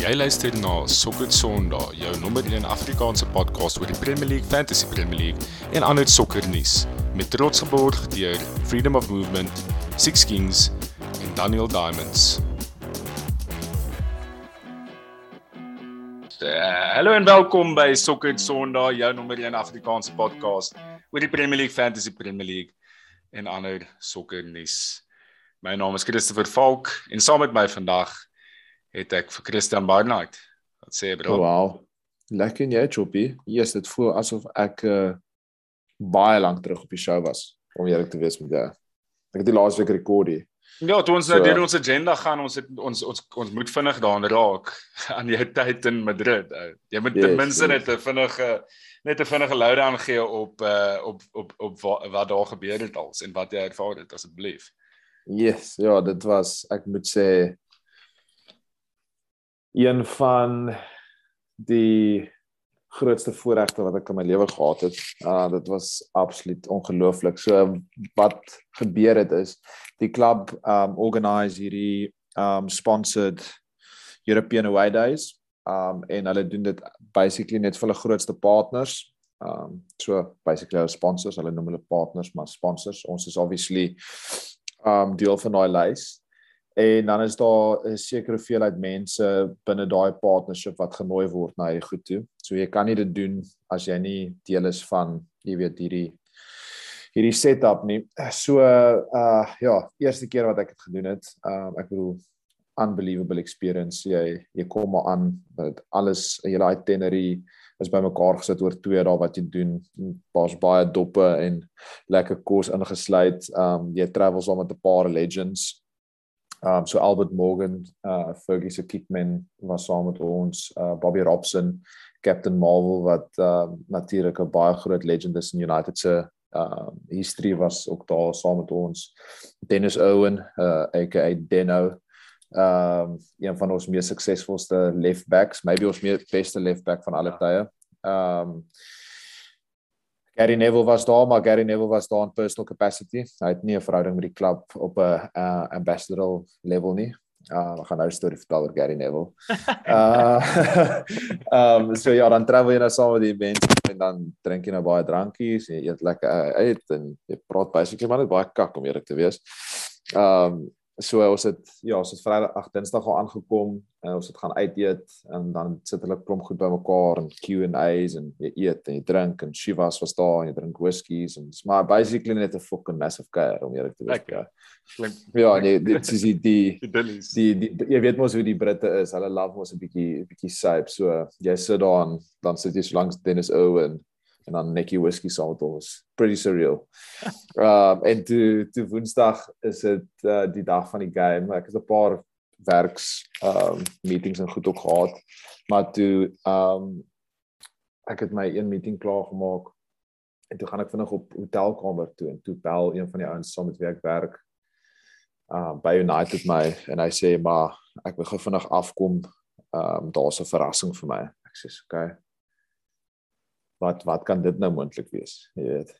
Jy luister na Sokker Sondag, jou nommer 1 Afrikaanse podcast oor die Premier League, Fantasy Premier League en ander sokkernuus met trots geborg deur Freedom of Movement, Six Kings en Daniel Diamonds. Uh, hallo en welkom by Sokker Sondag, jou nommer 1 Afrikaanse podcast oor die Premier League, Fantasy Premier League en ander sokkernuus. My naam is Christopher Falk en saam met my vandag het ek vir Christian Barnard. Wat sê jy bro? Oh, wow. Lekker en jy, Choppy. Yes, dit voel asof ek uh, baie lank terug op die show was om eerlik te wees met jou. Ek het die laaste week rekord hier. Ja, toe ons so, nou deur ons agenda gaan, ons het ons ons ons moet vinnig daaraan raak aan die tyd in Madrid. Uh, jy moet yes, ten minste yes. net 'n vinnige net 'n vinnige lowdown gee op uh op op op wat, wat daar gebeur het als en wat jy ervaar het asseblief. Yes, ja, dit was ek moet sê een van die grootste voorregte wat ek in my lewe gehad het. Uh dit was absoluut ongelooflik. So wat gebeur het is die klub um organise hierdie um sponsored European away days. Um en hulle doen dit basically net vir hulle grootste partners. Um so basically hulle sponsors, hulle noem hulle partners, maar sponsors. Ons is obviously um deel van daai lys en dan is daar 'n sekere hoeveelheid mense binne daai partnership wat genooi word na hierdie goed toe. So jy kan nie dit doen as jy nie deel is van, jy weet, hierdie hierdie setup nie. So uh ja, eerste keer wat ek dit gedoen het, um ek bedoel unbelievable experience. Jy jy kom maar aan met alles, jy daai itinerary is bymekaar gesit oor 2 dae wat jy doen. Daar's baie doppe en lekker kos ingesluit. Um jy travel saam met 'n paar legends Um so Albert Morgan, uh Fergie se kitman was saam met ons, uh Bobby Robson, Captain Marvel wat uh natuurlik 'n baie groot legend is in United se uh history was ook daar saam met ons. Dennis Owen, uh aka Deno, um een van ons mees suksesvolste left backs, maybe ons mees beste left back van alle tye. Um Gary Neville was daar, maar Gary Neville was daar in personal capacity. Hy het nie 'n verhouding met die klub op 'n uh, ambassadorial level nie. Uh, ek gaan nou 'n storie vertel oor Gary Neville. Uh um so ja, dan travel jy nou saam met die mense en dan drink jy nou baie drankies jy eet lekker uit en jy praat basically maar net baie kak om eerlik te wees. Um so ons het ja, ons het Vrydag ag Dinsdag al aangekom en ons het gaan uit eet en dan sit hulle klomp goed bymekaar en Q&A's en jy eet en jy drink en Shivas was daar en jy drink whiskies en maar basically net 'n fucking massive kuier om eerlik te wees. Ja. Ja, nee, dit is die die, die die die jy weet mos hoe die Britte is. Hulle love mos 'n bietjie 'n bietjie sype. So jy sit daar en dan sit jy so langs Dennis Owen en dan netjie whisky saam met ons. Pretty surreal. Um en toe toe Woensdag is dit uh, die dag van die game. Ek het 'n paar werks um meetings en goed ook gehad. Maar toe um ek het my een meeting klaar gemaak en toe gaan ek vinnig op hotelkamer toe en toe bel een van die ouens saam met wie ek werk uh by United my en hy sê maar ek wil gou vinnig afkom. Um daar's 'n verrassing vir my. Ek sê okay wat wat kan dit nou moontlik wees? Jy weet.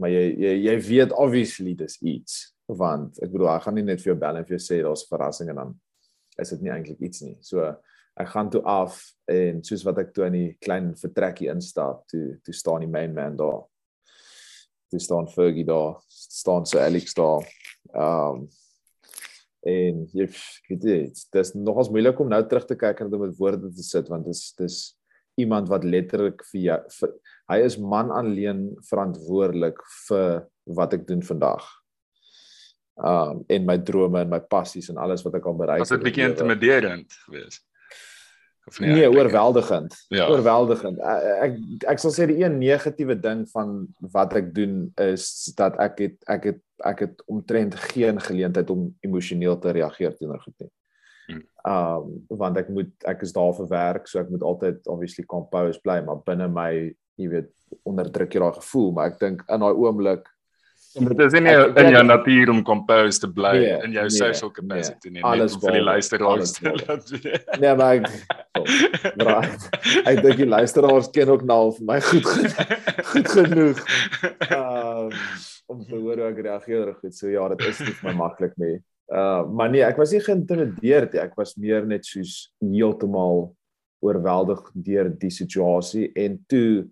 Maar jy jy jy weet obviously dis iets want ek bedoel ek gaan nie net vir jou bel en vir jou sê daar's 'n verrassing en dan is dit nie eintlik iets nie. So ek gaan toe af en soos wat ek toe in die klein vertrekkie instap toe toe staan die main man daar. Toe staan Fergie daar staan se Alex daar. Um en jy weet dit dis nogals moeilik om nou terug te kyk en dit met woorde te sit want dit is dis iemand wat letterlik vir, jou, vir hy is man alleen verantwoordelik vir wat ek doen vandag. Um en my drome en my passies en alles wat ek al bereik het. Was dit bietjie intimiderend geweest? Of nie? Nee, oorweldigend. Ja. Oorweldigend. Ek ek sal sê die een negatiewe ding van wat ek doen is dat ek het ek het ek het omtrent geen geleentheid om emosioneel te reageer teenoor goed nie. Ehm um, want ek moet ek is daar vir werk, so ek moet altyd obviously compose bly, maar binne my, jy weet, onderdruk jy daai gevoel, maar ek dink in daai oomblik en dit is nie ek, in jou natuur om compose te bly nee, in jou nee, social nee. capacity nee, nie, net vir die luisteraars te laat weet. Nee, maar ek right. Ek dink die luisteraars ken ook nou vir my goed goed genoeg. Ehm um, om te hoor hoe ek reageer goed. So ja, dit is nie vir my maklik nie. Uh maar nee, ek was nie geïntimideerd nie. Ek was meer net soos heeltemal oorweldig deur die situasie en toe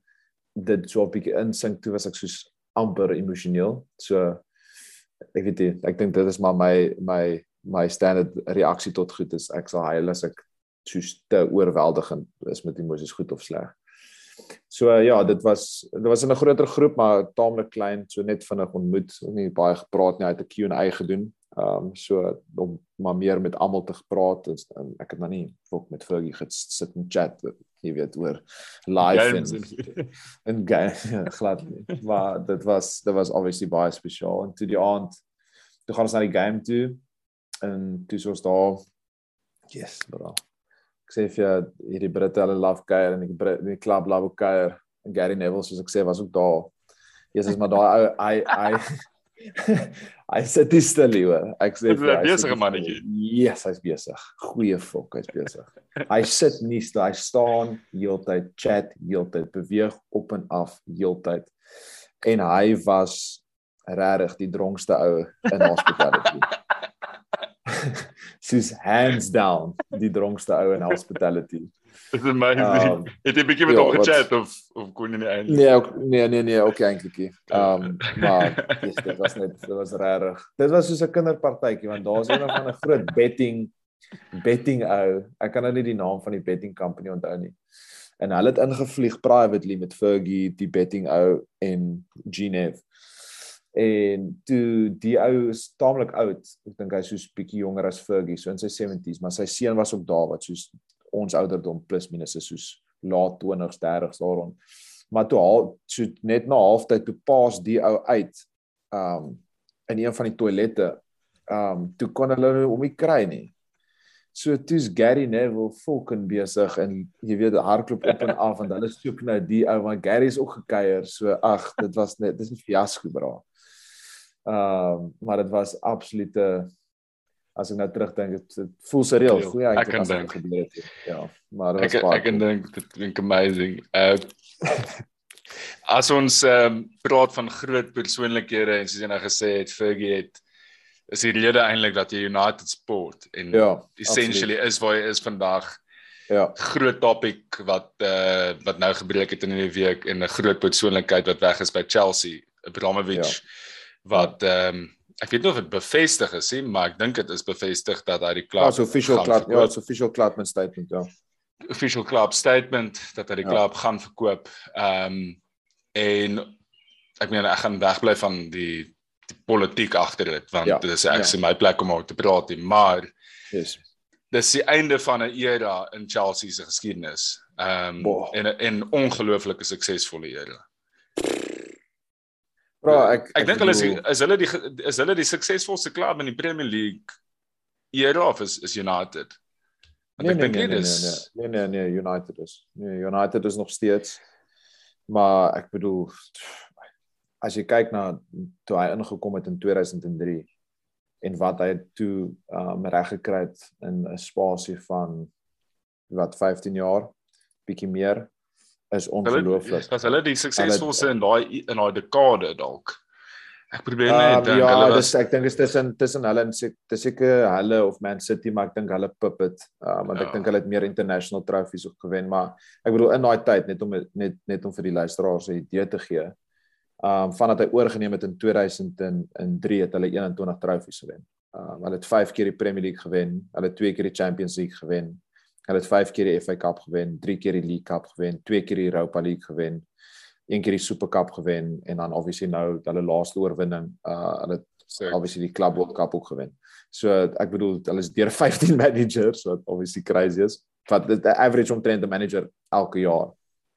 dit so 'n bietjie insink toe was ek soos amper emosioneel. So ek weet nie, ek dink dit is maar my my my standaard reaksie tot goed is ek sal huil as ek soos te oorweldigend is met emosies goed of sleg. So uh, ja, dit was dit was in 'n groter groep maar taamlik klein, so net vinnig ontmoet, nie baie gepraat nie, uit 'n Q&A gedoen. Ehm um, so om maar meer met almal te gepraat en, en ek het nou nie fok met Fergie gesit en chat, jy weet oor live en en ja, glad nie. Maar dit was dit was obviously baie spesiaal en toe die aand toe gaan ons na die game toe en toe soos daar. Yes, bro. Ek sê vir jou hierdie Britte hulle love kuier en die Brit die klub love kuier. En Gary Neville soos ek sê was ook daar. Jesus maar daai ou hy hy hy sit dis stil hier. Ek sê vir hy besig mannetjie. Yes, hy's besig. Goeie fok, hy's besig. hy sit nie stil, hy staan heeltyd chat, heeltyd beweeg op en af heeltyd. En hy was regtig die dronkste ou in hospitality soos hands down die dronkste ou in hospitality. Dit is my um, het jy bietjie met ja, hom gechat of of kon jy nie eintlik Nee, ook, nee, nee, nee, okay eintlik nie. Ehm um, maar yes, dit was net dit was regtig. Dit was soos 'n kinderpartytjie want daar's een van 'n groot betting betting ou. Ek kan nou nie die naam van die betting company onthou nie. En hulle het ingevlieg privately met Fergie, die betting ou en Genev en toe die ou is taamlik oud ek dink hy soos bietjie jonger as Fergie so in sy 70s maar sy seun was ook daar wat soos ons ouderdom plus minus is soos laat 20s 30s daarom maar toe al so net na halftyd toe pas die ou uit um in een van die toilette um toe kon hulle hom nie kry nie. So toe's Gary Neville fucking besig en jy weet hardloop op en af en hulle soek nou die ou want Gary is ook gekuier so ag dit was net dis 'n fiasco bra. Ehm uh, maar dit was absolute as ek nou terugdink dit voel surreal. Goeie eintlik as dit gebeur het. Ja, maar dit was ek, baie. Ek ek dink dit klink amazing. Uh as ons um, praat van groot persoonlikhede en soos jy nou gesê het Fergie het is die rede eintlik dat jy United Sport en ja, essentially absoluut. is waar hy is vandag. Ja. Groot topic wat uh wat nou gebreek het in die week en 'n groot persoonlikheid wat weg is by Chelsea, Abramovich. Ja wat ehm um, ek weet nie of dit bevestig is nie, maar ek dink dit is bevestig dat hy die klub Ja, so official klub, ja, so official klub statement, ja. Official club statement dat hy die ja. klub gaan verkoop. Ehm um, en ek meen ek gaan wegbly van die die politiek agter dit want ja. dit is ek ja. se my plek om oor te praat, nie, maar yes. Dis die einde van 'n era in Chelsea se geskiedenis. Ehm um, en 'n ongelooflike suksesvolle era. Bro, ek ek, ek dink hulle is is hulle die is hulle die suksesvolste klub in die Premier League era of is is United? Want nee, ek nee, dink nee, nee, is... nee, nee, nee, nee, United is. Nee, United is nog steeds. Maar ek bedoel as jy kyk na toe hy ingekom het in 2003 en wat hy toe um reg gekry het in 'n spasie van wat 15 jaar bietjie meer is ongelooflik. Was hulle die suksesvolste in daai in daai dekade dalk? Ek probeer net uh, dink ja, hulle was dis, ek dink is tussen tussen hulle en dis seker hulle of Man City maar ek dink hulle pip het uh, want ja. ek dink hulle het meer international trophies ook gewen maar ek bedoel in daai tyd net om net net om vir die luisteraars 'n idee te gee. Um vandat hy oorgeneem het in 2003 het hulle 21 trofees gewen. Um hulle het 5 keer die Premier League gewen, hulle het 2 keer die Champions League gewen, Hulle het 5 keer die FA Cup gewen, 3 keer die League Cup gewen, 2 keer die Europa League gewen, 1 keer die Super Cup gewen en dan obviously nou hulle laaste oorwinning, uh hulle het obviously die Club World Cup ook gewen. So ek bedoel hulle is deur 15 managers wat obviously crazy is. Wat die average omtrent 'n manager elke jaar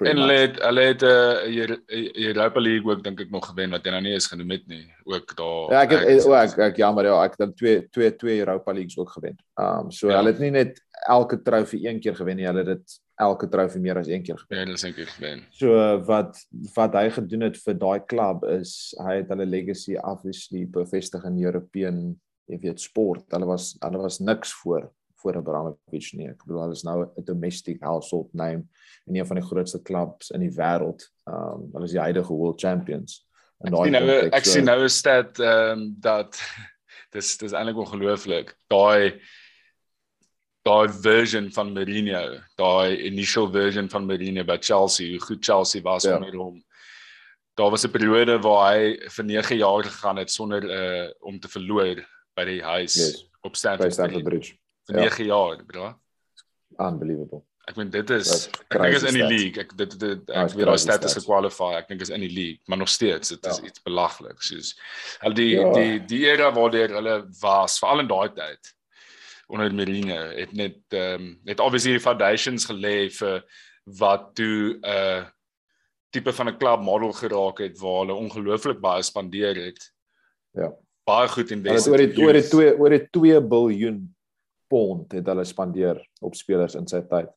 En hulle het hulle het 'n eh, Europa League ook dink ek nog gewen wat jy nou nie eens genoem het nie. Ook daar Ja, ek het ek, ek, ek jammer ja, ek het twee twee twee Europa Leagues ook gewen. Um so ja. hulle het nie net elke trofee een keer gewen nie, hulle het dit elke trofee meer as een keer gewen. Ja, hulle het een keer gewen. So wat wat hy gedoen het vir daai klub is hy het hulle legacy obviously bevestig in European, jy weet, sport. Hulle was hulle was niks voor voor Abramovich nie. Ek bedoel hulle is nou 'n domestic household name in een van die grootste clubs in die wêreld. Um hulle is die huidige world champions. En daai nou ek sien nou 'n stat um dat dis dis eintlik ongelooflik. Daai daai version van Mourinho, daai initial version van Mourinho by Chelsea, hoe goed Chelsea was ja. onder hom. Daar was 'n periode waar hy vir 9 jaar gegaan het sonder uh om te verloor by die huis yes. op Stamford, Stamford Bridge. Vir ja. 9 jaar, bro. Unbelievable. Ek meen dit is ek dink is in die league. Ek dit dit ek weet daai status gekwalify. Ek dink is in die league, maar nog steeds dit is ja. iets belaglik. Soos al die ja. die die era waar hulle was, veral in daai tyd onder Mourinho het net ehm um, het obviously die foundations gelê vir wat toe 'n uh, tipe van 'n club model geraak het waar hulle ongelooflik baie spandeer het. Ja. Baie goed investeer. Oor die oor die 2 oor die 2 biljoen pond het hulle spandeer op spelers in sy tyd.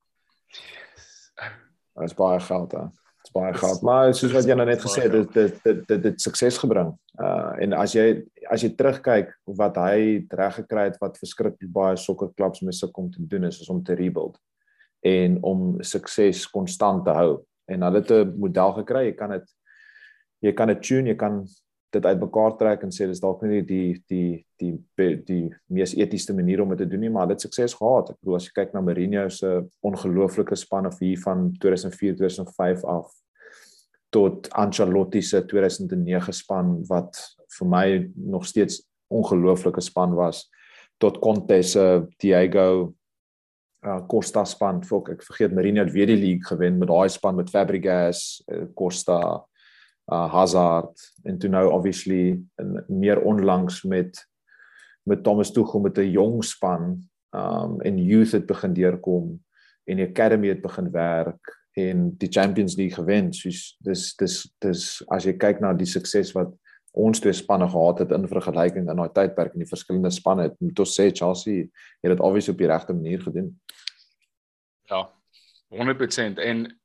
Dit is baie geld hè baie gehad. Maar soos wat jy nou net gesê het, dit dit dit dit sukses gebring. Uh en as jy as jy terugkyk wat hy reg gekry het wat verskriklik baie sokkerklubs mee sukkel om te doen is, is om te rebuild en om sukses konstant te hou. En hulle het 'n model gekry. Jy kan dit jy kan dit tune, jy kan dit uitmekaar trek en sê dis dalk nie die die die die die mees etiese manier om dit te doen nie, maar dit sukses gehad. Ek bedoel as jy kyk na Mourinho se ongelooflike spanne vir van 2004 2005 af tot Ancelotti se 2009 span wat vir my nog steeds ongelooflike span was tot Conte se Diego uh, Costa span fok ek vergeet Mourinho het weer die league gewen met daai span met Fabregas, uh, Costa, uh, Hazard en toe nou obviously in meer onlangs met met Thomas Tuchel met 'n jong span um en youth het begin deurkom en die academy het begin werk en die Champions League gewen. Soos dis dis dis as jy kyk na die sukses wat ons twee spanne gehad het in vergelyking in daai tydperk en die verskillende spanne het, moet ons sê Chelsea het dit obviously op die regte manier gedoen. Ja. 100% en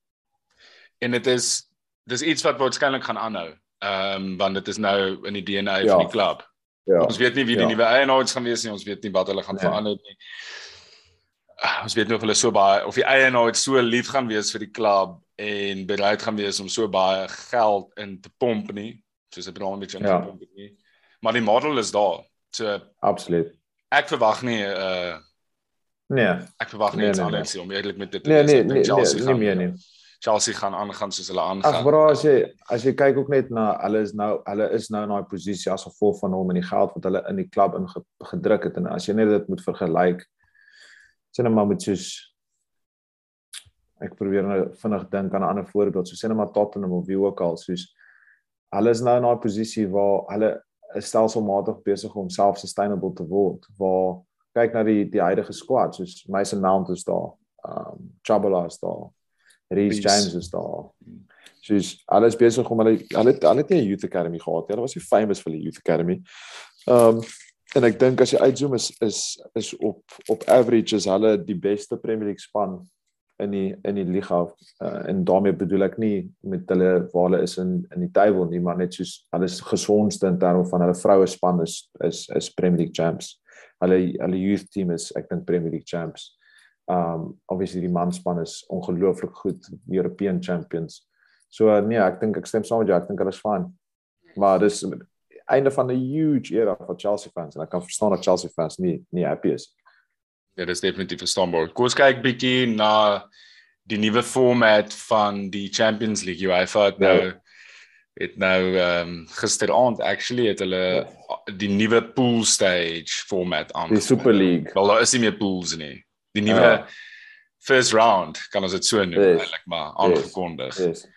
en dit is dis iets wat waarskynlik gaan aanhou. Ehm um, want dit is nou in die DNA ja. van die klub. Ja. Ons weet nie wie die ja. nuwe eienaars gaan wees nie. Ons weet nie wat hulle gaan ja. verander nie. Ah, ons weet nie of hulle so baie of die eienaar so lief gaan wees vir die klub en bereid gaan wees om so baie geld in te pomp nie soos 'n braai 'n bietjie ja. pomp nie maar die model is daar so absoluut ek verwag nie uh nee ek verwag nie nee, iets nee, anders nee. om eerlik met dit te nee, nee, nee, nee, nee, nee, nee. Chelsea gaan aangaan soos hulle aangaan. ag bro as jy as jy kyk ook net na hulle is nou hulle is nou in daai posisie as gevolg van hom en die geld wat hulle in die klub ingedruk het. En as jy net dit moet vergelyk sien nou maar met soos ek probeer nou vinnig dink aan 'n ander voorbeeld so sien nou maar Tottenham of wie ook al soos hulle is nou in 'n posisie waar hulle is stelselmatig besig om self-sustainable te word waar kyk na die die huidige squad soos Mason Mount is daar um Chabala is daar Reece James is daar. Soos alles besig om hulle hulle hulle het nie 'n youth academy gehad nie. Hulle was nie famous vir die youth academy. Um en ek dink as jy uitzoom is is is op op average is hulle die beste Premier League span in die in die liga. Uh, en daarmee bedoel ek nie met hulle waar hulle is in in die table nie maar net soos hulle is gesondste in terme van hulle vroue span is is is Premier League champs. Hulle hulle youth team is ek dink Premier League champs. Um obviously die manspan is ongelooflik goed European champions. So uh, nee, ek dink ek stem saam met jou. Ek dink hulle is fine. Maar dis einde van 'n huge era vir Chelsea fans en ek kan verstaan dat Chelsea fans nie nie happy is. Ja, dit is definitief verstaanbaar. Kom ons kyk bietjie na die nuwe format van die Champions League UEFA het nou ja. het nou ehm um, gisteraand actually het hulle ja. die nuwe pool stage format aan. Die Super League. Wel daar is nie meer pools nie. Die nuwe ja. first round kan ons dit so noem yes. eintlik maar aangekondig. Yes. Yes.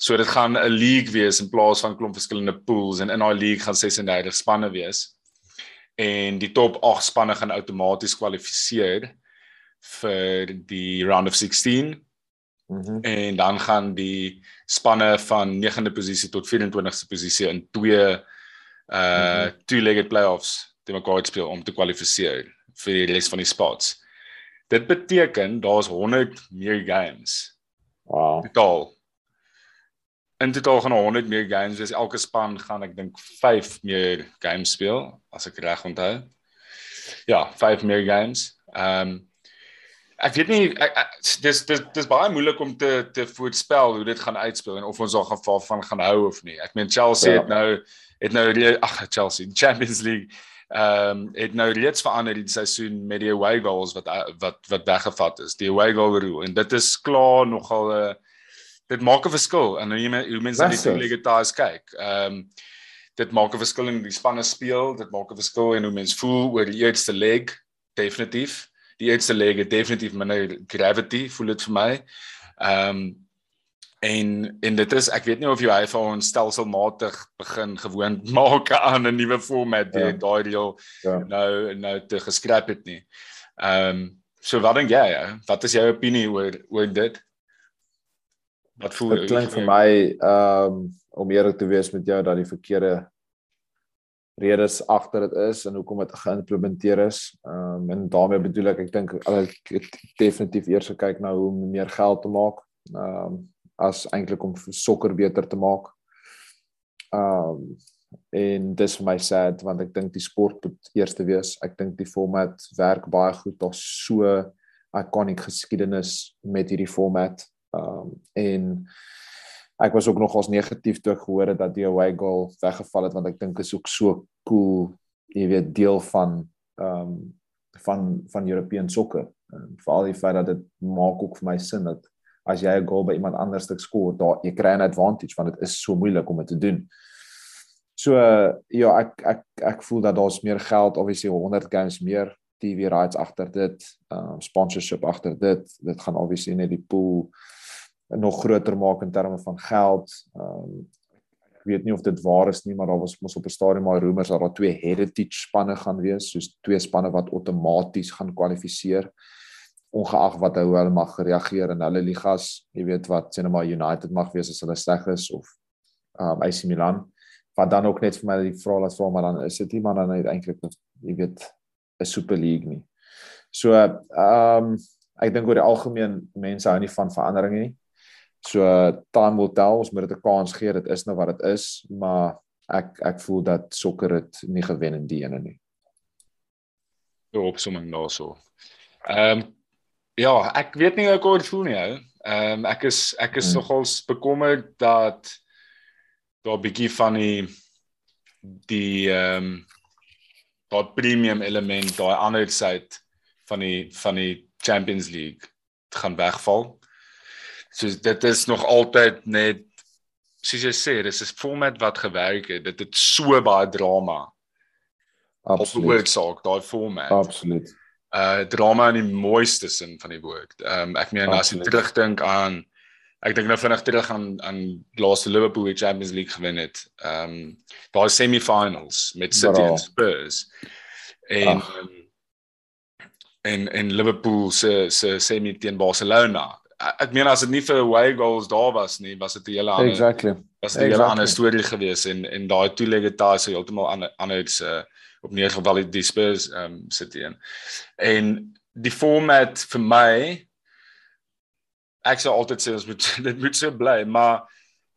So dit gaan 'n league wees in plaas van klomp verskillende pools en in daai league gaan 36 spanne wees. En die top 8 spanne gaan outomaties kwalifiseer vir die round of 16. Mm -hmm. En dan gaan die spanne van 9de posisie tot 24ste posisie in twee uh mm -hmm. two-legged playoffs te mekaar speel om te kwalifiseer vir die res van die spots. Dit beteken daar's 100 meer games. Wow. Totaal in totaal gaan 100 meer games wees. Elke span gaan ek dink 5 meer games speel as ek reg onthou. Ja, 5 meer games. Ehm um, ek weet nie ek, ek, dis dis dis baie moeilik om te te voorspel hoe dit gaan uitspeel en of ons al gaan van gaan hou of nie. Ek meen Chelsea ja. het nou het nou die ag Chelsea Champions League ehm um, het nou reeds verander die seisoen met die away goals wat wat wat weggevat is. Die away goal rule en dit is klaar nogal 'n uh, dit maak 'n verskil en hoe hoe mense aan die twee legacies kyk. Ehm um, dit maak 'n verskil in die spanne speel, dit maak 'n verskil in hoe mense voel oor die eerste leg definitief. Die eerste leg het definitief minder gravity voel dit vir my. Ehm um, En en dit is ek weet nie of jy hy vir ons stelselmatig begin gewoond maak aan 'n nuwe format die ja. daai deel ja. nou nou te geskraap het nie. Ehm um, so wat dink jy? Ja? Wat is jou opinie oor oor dit? Wat voel dit klink vir my ehm um, om eerlik te wees met jou dat die verkeerde redes agter dit is en hoekom dit geïmplementeer is. Ehm um, en daarmee bedoel ek ek dink ek definitief eers kyk na hoe om meer geld te maak. Ehm um, as eintlik om sokker beter te maak. Um en dis vir my sad want ek dink die sport moet eers te wees. Ek dink die format werk baie goed. Daar's so iconic geskiedenis met hierdie format. Um en ek was ook nogals negatief toe ek gehoor het dat die away goal weggeval het want ek dink is ook so cool, jy weet, deel van um van van European sokker. Veral die feit dat dit maak ook vir my sin dat as jy 'n goal by iemand anders te skoor, daar jy kry 'n advantage want dit is so moeilik om dit te doen. So uh, ja, ek ek ek voel dat daar's meer geld, obviously 100 games meer TV rights agter dit, um sponsorship agter dit. Dit gaan obviously net die pool nog groter maak in terme van geld. Um ek weet nie of dit waar is nie, maar daar was mos op 'n stadium maar rumors dat daar twee heritage spanne gaan wees, soos twee spanne wat outomaties gaan kwalifiseer ongeag wat hoe hulle mag reageer in hulle ligas, jy weet wat sê net maar United mag wees as hulle sleg is of um AC Milan. Wat dan ook net vir my die vraag laat vra maar dan is dit nie maar dan eintlik jy weet 'n Super League nie. So um ek dink oor die algemeen mense hou nie van verandering nie. So time will tell, ons moet dit 'n kans gee. Dit is nou wat dit is, maar ek ek voel dat sokker dit nie gewen in die ene nie. Ja, opsomming daarso. Ehm um, Ja, ek weet nie hoe ek oor voel nie. Ehm um, ek is ek is hmm. nogals bekommerd dat daar 'n bietjie van die die ehm um, daai premium element, daai ander side van die van die Champions League gaan wegval. So dit is nog altyd net soos jy sê, dis 'n format wat gewerk het. Dit het so baie drama. Absoluut. Op die saak, daai format. Absoluut uh drama in die mooiste sin van die woord. Ehm um, ek meen as jy terugdink aan ek dink nou vinnig terug aan aan laaste Liverpool die Champions League gewen het. Ehm um, daai semi-finals met City en Spurs. En um, en en Liverpool se se semi teen Barcelona. Ek meen as dit nie vir away goals daar was nie, was dit 'n hele ander Exactly. Was 'n hele exactly. ander storie gewees en en daai toelege daai sou heeltemal ander ander se uh, op neergeval die Spurs ehm um, sit in. En die format vir my ek sou altyd sê ons moet dit moet so bly, maar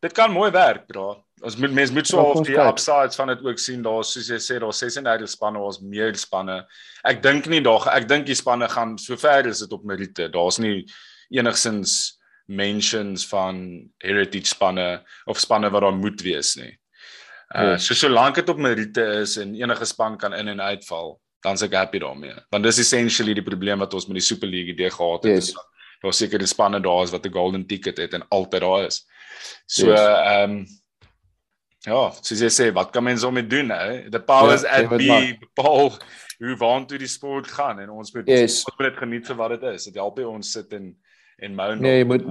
dit kan mooi werk, bra. Ons moet mense moet so of die upsides van dit ook sien. Daar soos jy sê, daar 36 spanne, ons meer spanne. Ek dink nie daar ek dink die spanne gaan so ver as dit op Merite. Daar's nie enigsins mentions van heritage spanne of spanne wat daar moet wees nie. Uh so solank dit op Merite is en enige span kan in en uitval, dan se ek happy daarmee. Want dis essentially die probleem wat ons met die Super League idee gehad het. Yes. Daar seker die spanne daar is wat 'n golden ticket het en altyd daar is. So ehm yes. um, ja, soos jy sê, wat kan mense om mee doen nou? The powers ja, at be bepaal hoe waant toe die sport gaan en ons moet yes. ons moet dit geniet vir wat dit is. Dit help ons sit en en mou Nee, jy moet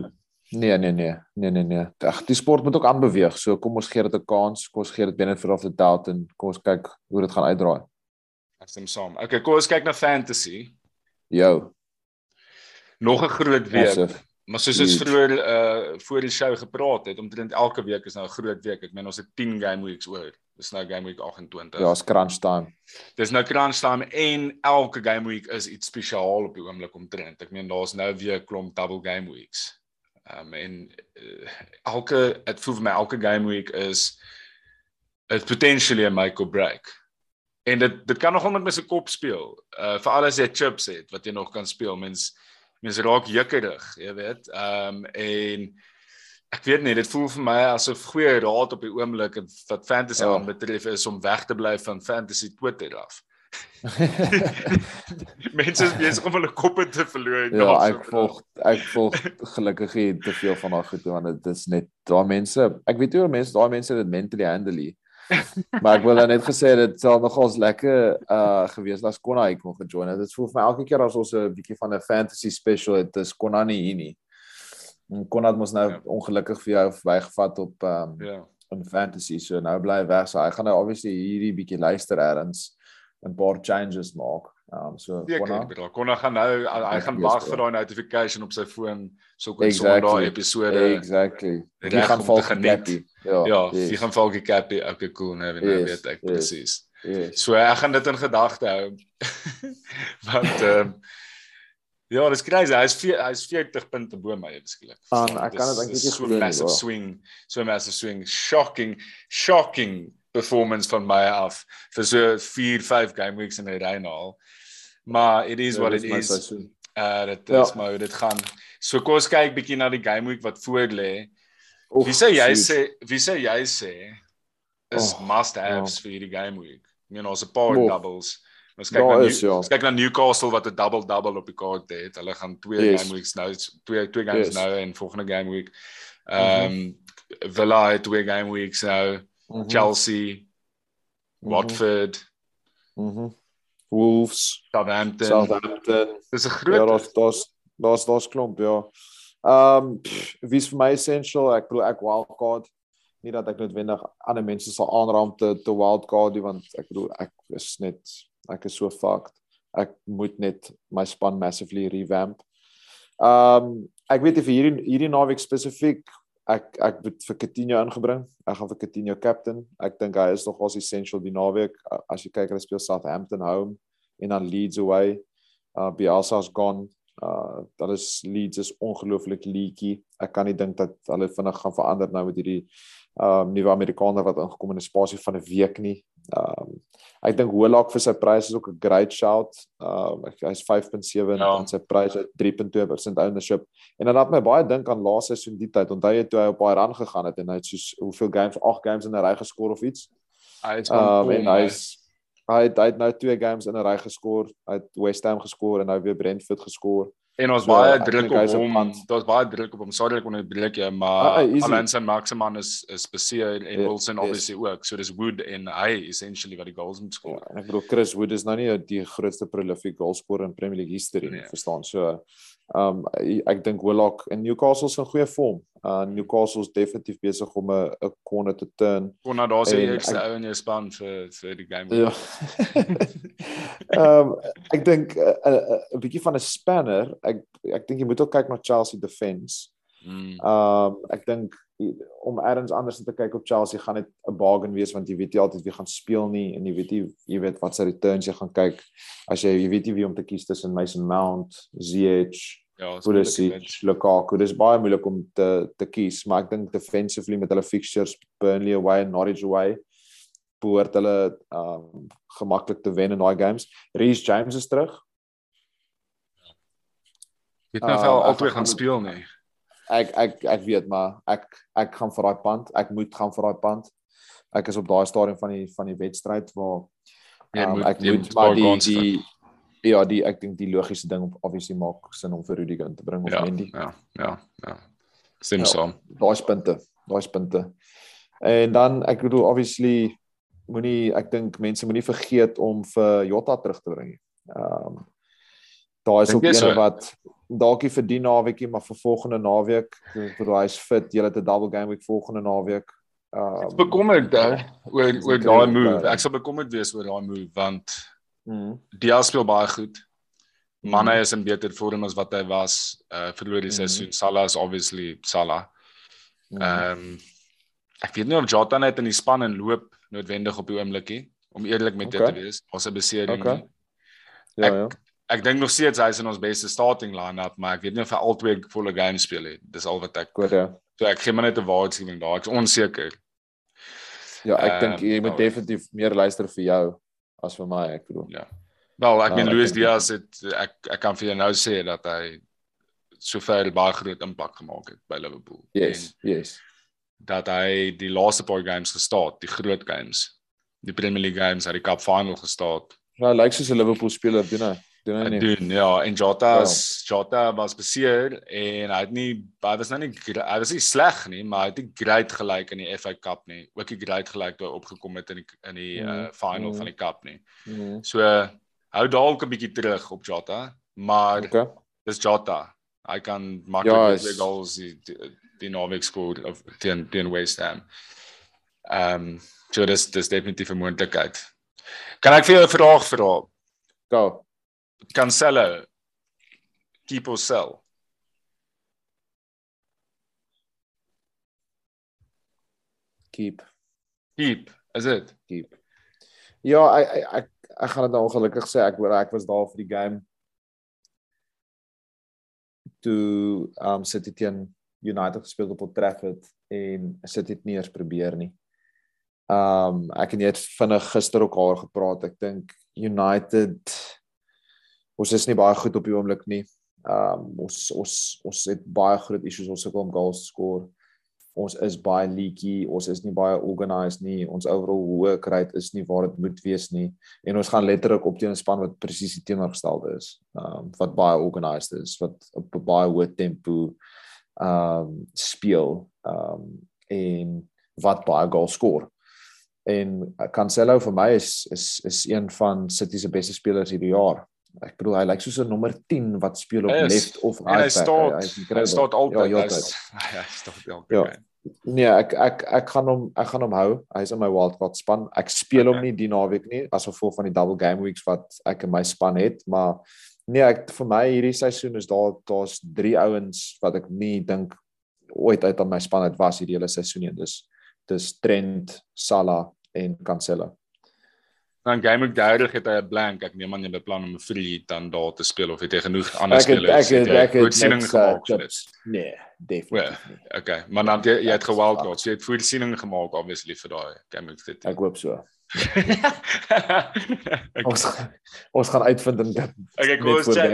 Nee, nee, nee. Nee, nee, nee. Ag, die sport moet ook aanbeweeg. So kom ons gee dit 'n kans. Kom ons gee dit binne vir of the doubt en kom ons kyk hoe dit gaan uitdraai. Ek stem saam. Okay, kom ons kyk na fantasy. Jo. Nog 'n groot week. Massive. Maar soos ons vroeër uh voor die show gepraat het, omtrent elke week is nou 'n groot week. Ek meen ons het 10 game weeks oor. Dis nou game week 28. Ja, is crunch time. Dis nou crunch time en elke game week is iets spesiaal op die oomblik omtrent. Ek meen daar's nou weer 'n klomp double game weeks. Um en uh, elke dit voel vir my elke game week is is potentially 'n make or break. En dit dit kan nogal met my se kop speel. Uh vir alles jy chips het wat jy nog kan speel. Mens mens raak jukkerig, jy weet. Um en ek weet nie, dit voel vir my asof goeie raad op die oomblik wat fantasy ja. aanbetref is om weg te bly van fantasy Twitter af. Mense is besig om hulle koppe te verloor. Ja, ek volg ek volg gelukkig nie te veel van daai goed want dit is net daai mense. Ek weet nie hoe mense daai mense dit mentally handle nie. maar ek wil dan net gesê dit sal nogals lekker uh gewees as Konna ek kon gejoin het. Dit voel vir my elke keer as ons 'n bietjie van 'n fantasy special het, dis Konna nie hier nie. En Konna het mos nou ja. ongelukkig vir jou verbygevat op um ja. in fantasy. So nou bly weg. So hy gaan nou obviously hierdie bietjie luister erns 'n paar changes maak. Um so Konna Konna gaan nou hy gaan wag vir daai notification op sy foon so kon exactly. Sondag episode Exactly. Hy gaan volg geniet. Ja, ja, yes. jy gaan Falkie Cappy, okay cool, nou weet, nou weet ek yes. presies. Yes. So ek gaan dit in gedagte hou. Want ehm um, ja, dis crazy. Hy's hy's 40 punte bo my beskiklik. Van ek kan dit dink jy so massive nie, swing, so massive swing, shocking, shocking performance van my af vir so 4, 5 game weeks in 'n ry nou. Maar it is ja, what it is. Uh dit ja. is maar dit gaan. So kom ons kyk bietjie na die game week wat voor lê. Wie sê jy sê wie sê jy sê is oh, must haves ja. vir hierdie game week. Ek meen ons 'n paar oh. doubles. Ons kyk na is, ja. kyk na Newcastle wat 'n double double op die kaart het. Hulle gaan twee yes. game weeks nou twee twee games yes. nou en volgende game week. Mhm. Ehm um, mm -hmm. Villa het twee game weeks nou. Mm -hmm. Chelsea, mm -hmm. Watford. Mhm. Wolves, Southampton. Southampton. Dis 'n groot Ja, daar's daar's daar's daar's klomp, ja. Ehm um, wie's vir my essential? Ek bedoel ek wildcard. Nie dat ek noodwendig ander mense sal aanraam te te wildcard nie want ek bedoel ek is net ek is so fucked. Ek moet net my span massively revamp. Ehm um, ek weet vir hierdie hierdie naweek spesifiek ek ek het vir Coutinho ingebring. Ek gaan vir Coutinho captain. Ek dink hy is nog as essential die naweek as jy kyk hulle speel Southampton home en dan Leeds away. Uh Bielsa's gone. Uh dat is Leeds is ongelooflik leaky. Ek kan nie dink dat hulle vinnig gaan verander nou met hierdie um nuwe Amerikaner wat ingekom in 'n spasie van 'n week nie. Um ek dink Holak vir sy prys is ook 'n great shout. Um hy's 5.7 ja. en sy prys is 3.2% ownership. En dan laat my baie dink aan laaste seisoen die tyd. Onthou jy toe hy op baie run gegaan het en hy het soos hoeveel games, 8 games in 'n ry geskor of iets? Hy het um, en hy's Hy het, hy het nou twee games in 'n ry geskor. Hy het West Ham geskor en nou weer Brentford geskor. En ons so, baie druk op hom. Daar's baie druk op hom. Sorry ek onderbreek jou, maar ah, Alonso en Maximan is is beseer en yeah, Wilson yes. obviously ook. So dis Wood en hy essentially wat die goals moet skoor. Ja, ek bedoel Chris Wood is nou nie die grootste prolific goalscorer in Premier League history nie, nee. verstaan. So Um ek dink Holak in Newcastle se goeie vorm. Uh Newcastle is definitief besig om 'n 'n corner te turn. Corner daar sê jy ekste ou in jou span vir vir die game. Ja. um ek dink 'n uh, 'n uh, bietjie van 'n spanner. Ek ek dink jy moet ook kyk na Chelsea defense. Mm. Um ek dink om eers anders te kyk op Chelsea gaan dit 'n bargain wees want jy weet jy altyd wie gaan speel nie en jy weet jy jy weet wat se returns jy gaan kyk as jy jy weet jy wie om te kies tussen Mason Mount, Ziyech, Ja, Pulisic, Lukaku. Dis baie moeilik om te te kies, maar ek dink defensively met hulle fixtures Burnley away en Norwich away behoort hulle um gemaklik te wen in daai games. Reece James is terug. Jy het nou uh, altyd gaan speel nie. Ek ek ek weet maar ek ek gaan vir daai punt. Ek moet gaan vir daai punt. Ek is op daai stadium van die van die wedstryd waar um, ek moet maar die die ja, die ek dink die logiese ding om obviously maak sin om vir Rudiger in te bring of ja, Mendy. Ja, ja, ja. Stem ja, saam. Daai punte, daai punte. En dan ek bedoel obviously moenie ek dink mense moenie vergeet om vir Jota terug te bring. Ehm um, daar is ook een so. wat dalk vir die naweekie maar vir volgende naweek vir hy is fit, jy het 'n double game week volgende naweek. Ehm um, bekommerd oor oor daai move. Ek sal bekommerd wees oor daai move want Mm. Dia speel baie goed. Mane mm. is in beter vorm as wat hy was uh verlede mm. seisoen. Salah is obviously Salah. Mm. Ehm um, ek weet nie of Jota net in die span en loop noodwendig op die oomblikie om eerlik met okay. dit te wees. Ons het besering. Okay. Ja ek, ja. Ek dink nog steeds hy is in ons beste starting line-up, maar ek weet nie of hy albei volle games speel het. Dis al wat ek Goed ja. So ek gee maar net 'n waarskuwing daar. Ek is onseker. Ja, ek um, dink jy moet nou, definitief meer luister vir jou as vir my ek bedoel. Ja. Wel, ek meen nou, Luis Diaz het ek ek kan vir jou nou sê dat hy sover baie groot impak gemaak het by Liverpool. Yes, en yes. Dat hy die laaste paar games gestaan, die groot games, die Premier League games, hy die Cup final gestaan. Ja, lyk soos 'n Liverpool speler doen hy. Doen hy nie? doen ja en Jota Ja. is Jota was beseer en hy het nie hy was nou nie hy was nie sleg nie maar hy het nie great gelyk in die FA Cup nie. Ook nie great gelyk toe hy opgekom het in die in die Mm, uh, final mm. van die Cup nie. Mhm. So hou dalk 'n bietjie terug op Jota, maar Okay. dis Jota. Hy kan maklik Ja, ja, twee goals die die, die naweek skoor of teen teen West Ham. Ehm um, so dis dis definitief 'n moontlikheid. Kan ek vir jou 'n vraag vra? Go. Cancelo keep or sell? Keep. Keep, is dit? Keep. Ja, ek ek ek, gaan dit nou ongelukkig sê ek hoor ek was daar vir die game. Toe um City teen United gespeel op Old Trafford en City het nie eers probeer nie. Um ek en jy het vinnig gister ook haar gepraat. Ek dink United ons is nie baie goed op die oomblik nie. Um ons ons ons het baie groot issues ons sukkel om goals te skoor. Ons is baie leaky, ons is nie baie organised nie. Ons overall work rate is nie waar dit moet wees nie. En ons gaan letterlik op teen 'n span wat presies teenoorgestelde is. Um wat baie organised is, wat op 'n baie hoë tempo um speel um en wat baie goals skoor. En Cancelo vir my is is is een van City se beste spelers hierdie jaar. Ek bedoel hy lyk soos 'n nommer 10 wat speel op Hy is. left of hy right back. staan Hy hy staan altyd. Ja, Ja, heeltyd. hy staan elke Ja. game. Nee, ek ek ek gaan hom ek gaan hom hou. Hy's in my wildcard span. Ek speel hom Okay. nie die naweek nie as gevolg van die double game weeks wat ek in my span het, maar nee, ek vir my hierdie seisoen is daar daar's drie ouens wat ek nie dink ooit uit aan my span het was hierdie hele seisoen nie. Dis dis Trent, Salah en Cancelo. Dan game ek duidelik het hy 'n blank. Ek neem aan jy beplan om 'n free dan daar te speel of het jy genoeg ander Ek het spelers? ek het ek het voorsiening niks, gemaak uh. Nee, definitief nie. Okay, maar dan het jy jy het Ek- gewildcard. So jy het voorsiening gemaak obviously vir daai game ek dit. Ek hoop so. Ek Ons ons gaan uitvind in dit. okay, net ons chat.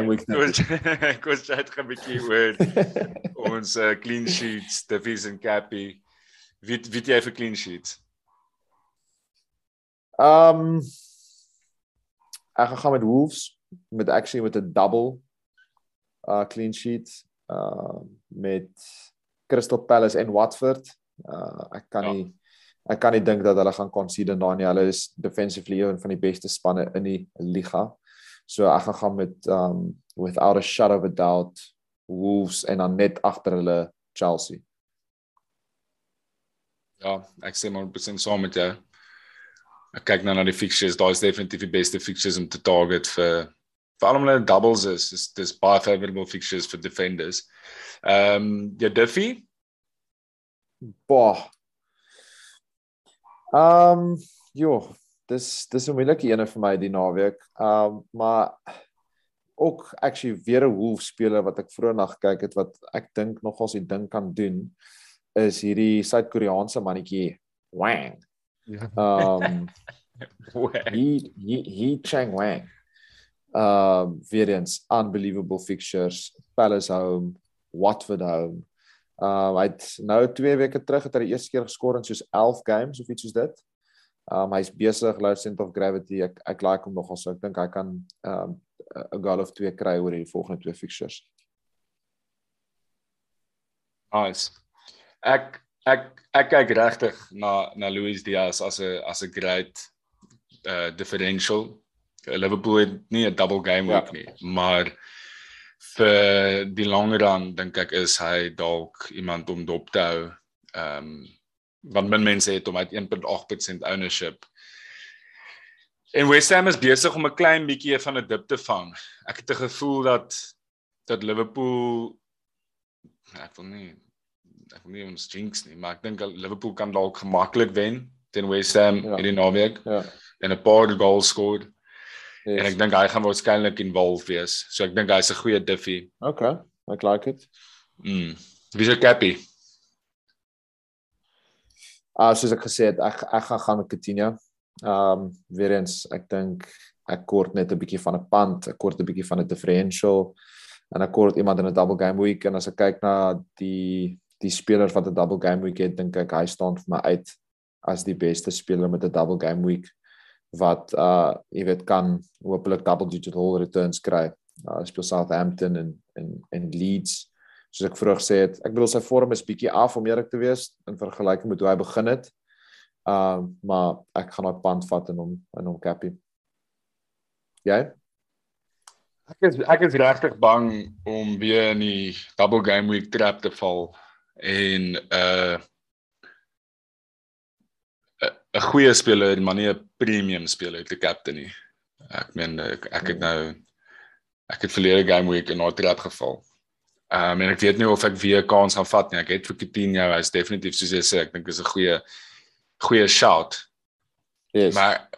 Kom ons chat 'n bietjie oor ons uh, clean sheets, Davies en Cappy. Wie wie het jy vir clean sheets? Um ek gaan gaan met Wolves met actually met 'n double uh clean sheet uh met Crystal Palace en Watford. Uh ek kan Ja. nie ek kan nie dink dat hulle gaan concede daai nie. Hulle is defensively een van die beste spanne in die liga. So ek gaan gaan met um without a shadow of a doubt Wolves en dan net agter hulle Chelsea. Ja, ek sê maar 100% saam met jou. Ek kyk nou na die fixtures, daar is definitief die beste fixtures om te target vir veral omdat hulle doubles is, is dis baie favorable fixtures vir defenders. Ehm um, ja Duffy, Boah. Ehm um, jo, dis dis 'n moeilike ene vir my die naweek. Ehm um, maar ook actually weer 'n Wolves speler wat ek vroeër na gekyk het wat ek dink nogals die ding kan doen is hierdie Suid-Koreaanse mannetjie Wang. Ehm um, He He He Chang Wang. Um weer eens unbelievable fixtures. Palace home, Watford home. Um hy het nou 2 weke terug het hy die eerste keer geskor in soos 11 games of iets soos dit. Um hy's besig low center of gravity. Ek ek like hom nogal so. Ek dink hy kan um 'n goal of 2 kry oor die volgende twee fixtures. Nice. Ek ek ek kyk regtig na na Luis Diaz as 'n as 'n great uh differential. Liverpool het nie 'n double game Ja. week nie, maar vir die langer run dink ek is hy dalk iemand om dop te hou. Ehm um, want min mense het hom uit 1.8% ownership. En West Ham is besig om 'n klein bietjie van 'n dip te vang. Ek het 'n gevoel dat dat Liverpool ek wil nie ek wil nie ons jinx nie, maar ek dink Liverpool kan dalk gemaklik wen teen West Ham Ja. hierdie naweek Ja. en 'n paar goals skoor Yes. en ek dink hy gaan waarskynlik involved wees. So ek dink hy's 'n goeie diffie. Okay, ek like it. Mm. Wie se Cappy? Ah soos ek gesê het, ek ek gaan gaan met Coutinho. Ehm um, weer eens, ek dink ek kort net 'n bietjie van 'n punt, ek kort 'n bietjie van 'n differential en ek kort iemand in 'n double game week en as ek kyk na die die spelers wat 'n double game week het, dink ek hy staan vir my uit as die beste speler met 'n double game week. wat uh jy weet kan hopelik double digit hole returns kry. Uh speel Southampton en en en Leeds soos ek vroeër gesê het. Ek bedoel sy vorm is bietjie af om eerlik te wees in vergelyking met hoe hy begin het. Uh maar ek gaan daai punt vat en hom in hom cappie. Jy? Ek is ek is regtig bang om weer in die double game week trap te val en uh 'n goeie speler, maar nie 'n premium speler te captain nie. Ek meen ek, ek het nou ek het verlede game week in 'n trap geval. Ehm um, en ek weet nie of ek weer kans gaan vat nie. Ek het vir Coutinho, hy's definitief soos jy sê, ek dink is 'n goeie goeie shout. Yes. Maar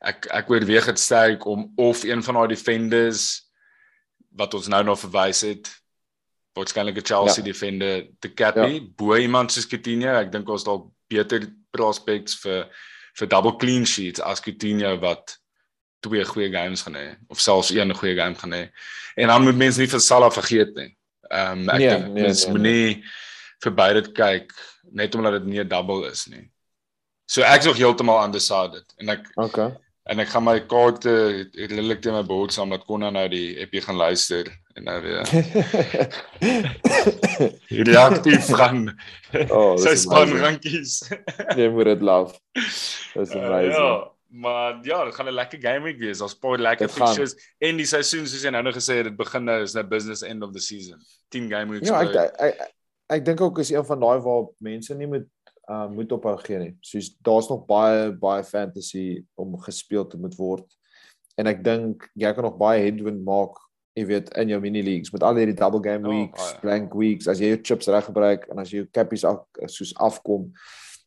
ek ek oorweeg dit sterk om of een van daai defenders wat ons nou nog verwys het, waarskynlik 'n Chelsea ja. defender te cappy, ja. bo iemand soos Coutinho. Ek dink ons dalk beter prospects vir vir double clean sheets as Coutinho wat twee goeie games gaan hê of selfs een goeie game gaan hê. En dan moet mense nie vir Salah vergeet nie. Ehm um, ek nee, dink nee, mense nee, moenie nee. vir beide kyk net omdat dit nie 'n double is nie. So ek's nog heeltemal undecided en ek Okay. En ek gaan my kaarte redelik te my bord saam dat kon nou die EP gaan luister en nou weer. Hierdie aktief gaan. Oh, sy span rankies. Jy moet dit love. Dis uh, amazing. Ja, maar ja, dit gaan 'n lekker game week wees. Ons paar lekker fixtures en die seisoen soos jy nou nog gesê het, dit begin nou is nou business end of the season. 10 game weeks. Ja, ek ek, ek, ek dink ook is een van daai waar mense nie moet uh moet ophou gee nie. Soos daar's nog baie baie fantasy om gespeel te moet word. En ek dink jy kan nog baie headwind maak, jy weet, in jou mini leagues met al hierdie double game oh, weeks, oh, blank weeks as jy jou chips reg gebruik en as jy jou cappies af, soos afkom.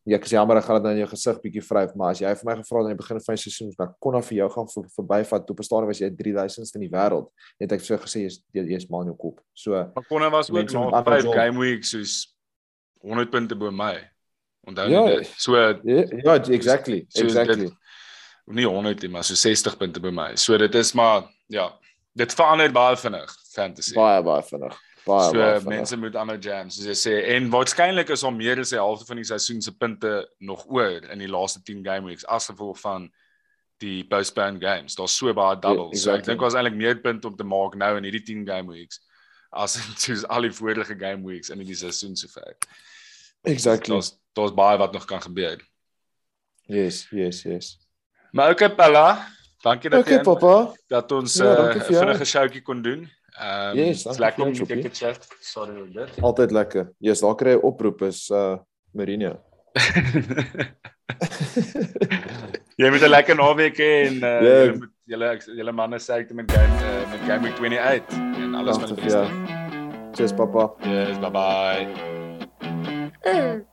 Ja, ek sê jammer ek gaan dit dan in jou gesig bietjie vryf, maar as jy vir my gevra het aan die begin van die seisoen, dan kon af vir jou gaan vir, verbyvat toe op 'n stadium was jy 3000ste in die wêreld. Net ek sê gesê jy's jy's mal in jou kop. So Maar kon was ook nog 5 game weeks soos 100 punte bo my. Onthou ja, dit. So ja, ja exactly, so exactly. Dit, nie 100 nie, maar so 60 punte by my. So dit is maar ja, dit verander baie vinnig fantasy. Baie baie vinnig. Baie so, baie vinnig. mense moet ander jams, soos jy sê, en waarskynlik is al meer as die helfte van die seisoen se punte nog oor in die laaste 10 game weeks as gevolg van die postponed games. Daar's so baie doubles. Yeah, exactly. So ek dink ons eintlik meer punte om te maak nou in hierdie 10 game weeks as in soos al die vorige game weeks in die seisoen sover. Exactly. Daar's daar's baie wat nog kan gebeur. Yes, yes, yes. Maar okay Pella, dankie dat okay, jy papa, dat ons 'n ja, uh, vinnige showtjie kon doen. Ehm um, yes, lekker om jou te chat. Sorry oor dit. Altyd lekker. Jy's daar kry 'n oproep is uh Marino. jy moet 'n lekker naweek hê en uh, yeah. julle moet julle julle manne sê ek met game uh, met game week 28 en alles van die beste. Cheers papa. Yes, bye bye. Mm.